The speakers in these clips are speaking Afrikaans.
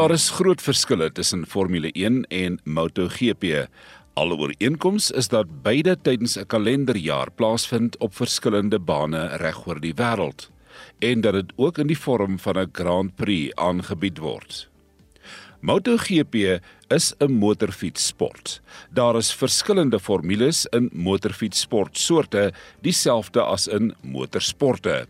Daar is groot verskille tussen Formule 1 en MotoGP. Alle ooreenkomste is dat beide tydens 'n kalenderjaar plaasvind op verskillende bane regoor die wêreld en dat dit ook in die vorm van 'n Grand Prix aangebied word. MotoGP is 'n motorfietssport. Daar is verskillende formules in motorfietssportsoorte, dieselfde as in motorsporte.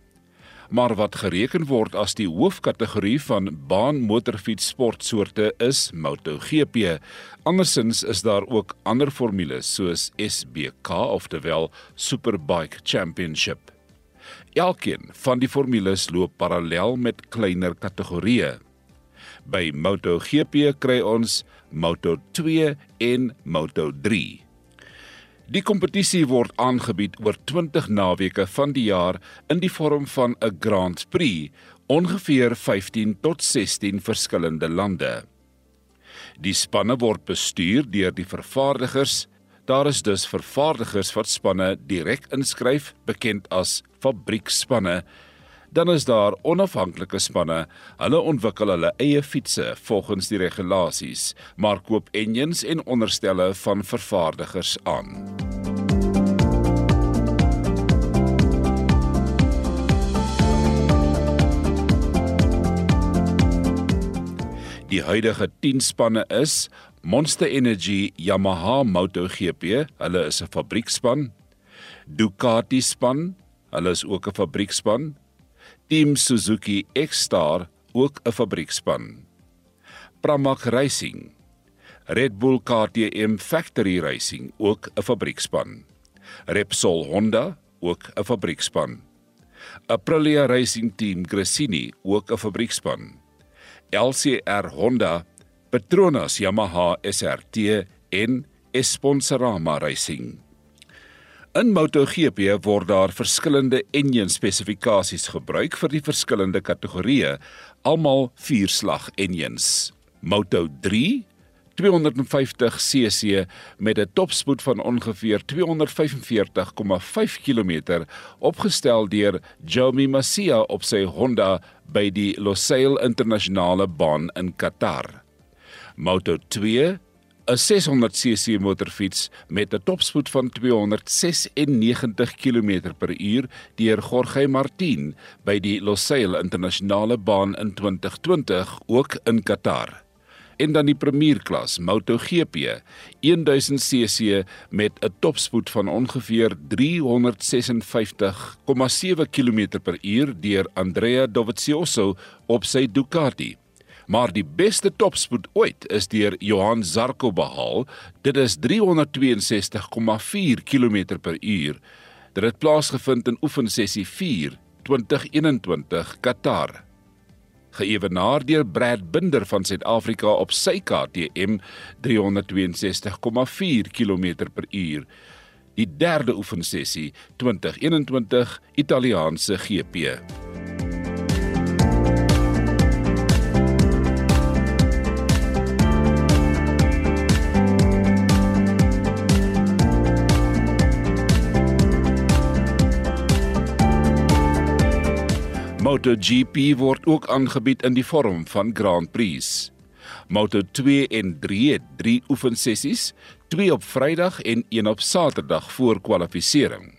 Maar wat gereken word as die hoofkategorie van baanmotorfietssportsoorte is MotoGP. Andersins is daar ook ander formules soos SBK oftewel Superbike Championship. Elkeen van die formules loop parallel met kleiner kategorieë. By MotoGP kry ons Moto2 en Moto3. Die kompetisie word aangebied oor 20 naweke van die jaar in die vorm van 'n Grand Prix, ongeveer 15 tot 16 verskillende lande. Die spanne word bestuur deur die vervaardigers. Daar is dus vervaardigers wat spanne direk inskryf, bekend as fabriekspanne dan is daar onafhanklike spanne. Hulle ontwikkel hulle eie fietses volgens die regulasies, maar koop engines en onderstelle van vervaardigers aan. Die huidige 10 spanne is Monster Energy Yamaha MotoGP, hulle is 'n fabriekspan. Ducati span, hulle is ook 'n fabriekspan. Team Suzuki X-Star ook 'n fabriekspan. Pramac Racing, Red Bull KTM Factory Racing ook 'n fabriekspan. Repsol Honda ook 'n fabriekspan. Aprilia Racing Team Gresini ook 'n fabriekspan. LCR Honda, Petronas Yamaha SRT en Esponsorama Racing. In MotoGP word daar verskillende enjin spesifikasies gebruik vir die verskillende kategorieë, almal vierslag enjins. Moto 3 250cc met 'n topspoed van ongeveer 245,5 km opgestel deur Jomi Masia op sy Honda by die Losail Internasionale Baan in Qatar. Moto 2 'n 600cc motorfiets met 'n topspoed van 296 km/h deur Jorge Martin by die Losail Internasionale Baan in 2020 ook in Qatar. En dan die premierklas MotoGP 1000cc met 'n topspoed van ongeveer 356,7 km/h deur Andrea Dovizioso op sy Ducati maar die beste topspoed ooit is deur Johan Zarco behaal. Dit is 362,4 km/h. Dit het plaasgevind in oefensessie 4 2021 Qatar. Geëwenaar deur Brad Binder van Suid-Afrika op sy KTM 362,4 km/h. Die derde oefensessie 2021 Italiaanse GP. MotoGP word ook aangebied in die vorm van Grand Prix. Moto2 en 3 het 3 oefensessies, 2 op Vrydag en 1 op Saterdag voor kwalifikasie.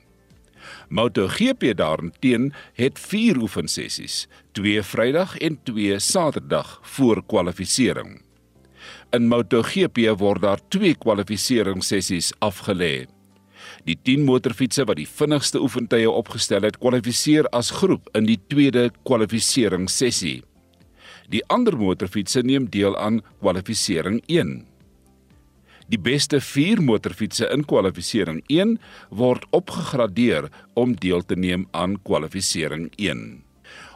MotoGP daarteen het 4 oefensessies, 2 Vrydag en 2 Saterdag voor kwalifikasie. In MotoGP word daar 2 kwalifikasie-sessies afgelê. Die 10 motorfietsse wat die vinnigste oefentye opgestel het, kwalifiseer as groep in die tweede kwalifikasiesessie. Die ander motorfietsse neem deel aan kwalifikasie 1. Die beste 4 motorfietsse in kwalifikasie 1 word opgegradeer om deel te neem aan kwalifikasie 1.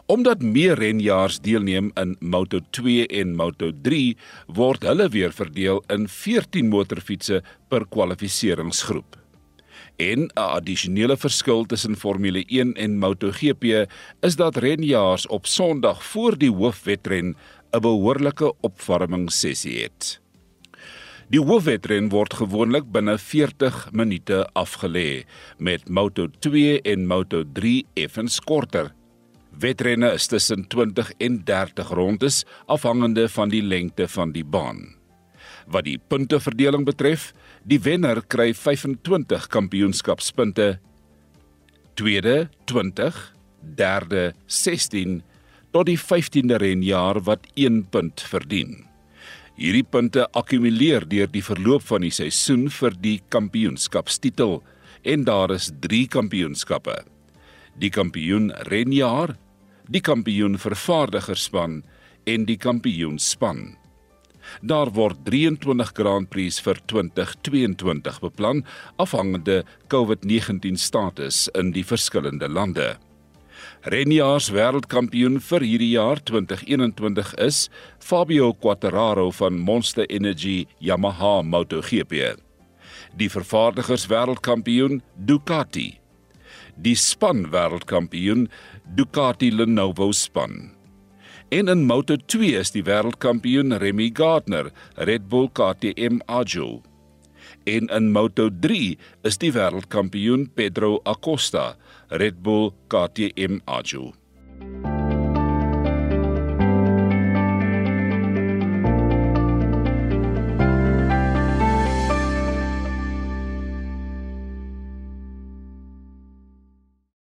Omdat meer renjaars deelneem in Moto2 en Moto3, word hulle weer verdeel in 14 motorfietsse per kwalifikasiesgroep. En 'n addisionele verskil tussen Formule 1 en MotoGP is dat renjaars op Sondag voor die hoofwedren 'n behoorlike opwarmingssessie het. Die hoofwedren word gewoonlik binne 40 minute afgelê met Moto2 en Moto3 effens korter. Wetrenne is tussen 20 en 30 rondes afhangende van die lengte van die baan. Wat die punteverdeling betref, die wenner kry 25 kampioenskapspunte, tweede 20, derde 16 tot die 15de renjaer wat 1 punt verdien. Hierdie punte akkumuleer deur die verloop van die seisoen vir die kampioenskapstitel en daar is 3 kampioenskappe. Die kampioen renjaer, die kampioen vervaardigerspan en die kampioenspan. Daar word 23 Grand Prix vir 2022 beplan afhangende COVID-19 status in die verskillende lande. Renjaars wêreldkampioen vir hierdie jaar 2021 is Fabio Quartararo van Monster Energy Yamaha MotoGP. Die vervaardigers wêreldkampioen Ducati. Die span wêreldkampioen Ducati Lenovo span. En in Moto2 is die wêreldkampioen Remy Gardner, Red Bull KTM Agile. En in Moto3 is die wêreldkampioen Pedro Acosta, Red Bull KTM Agile.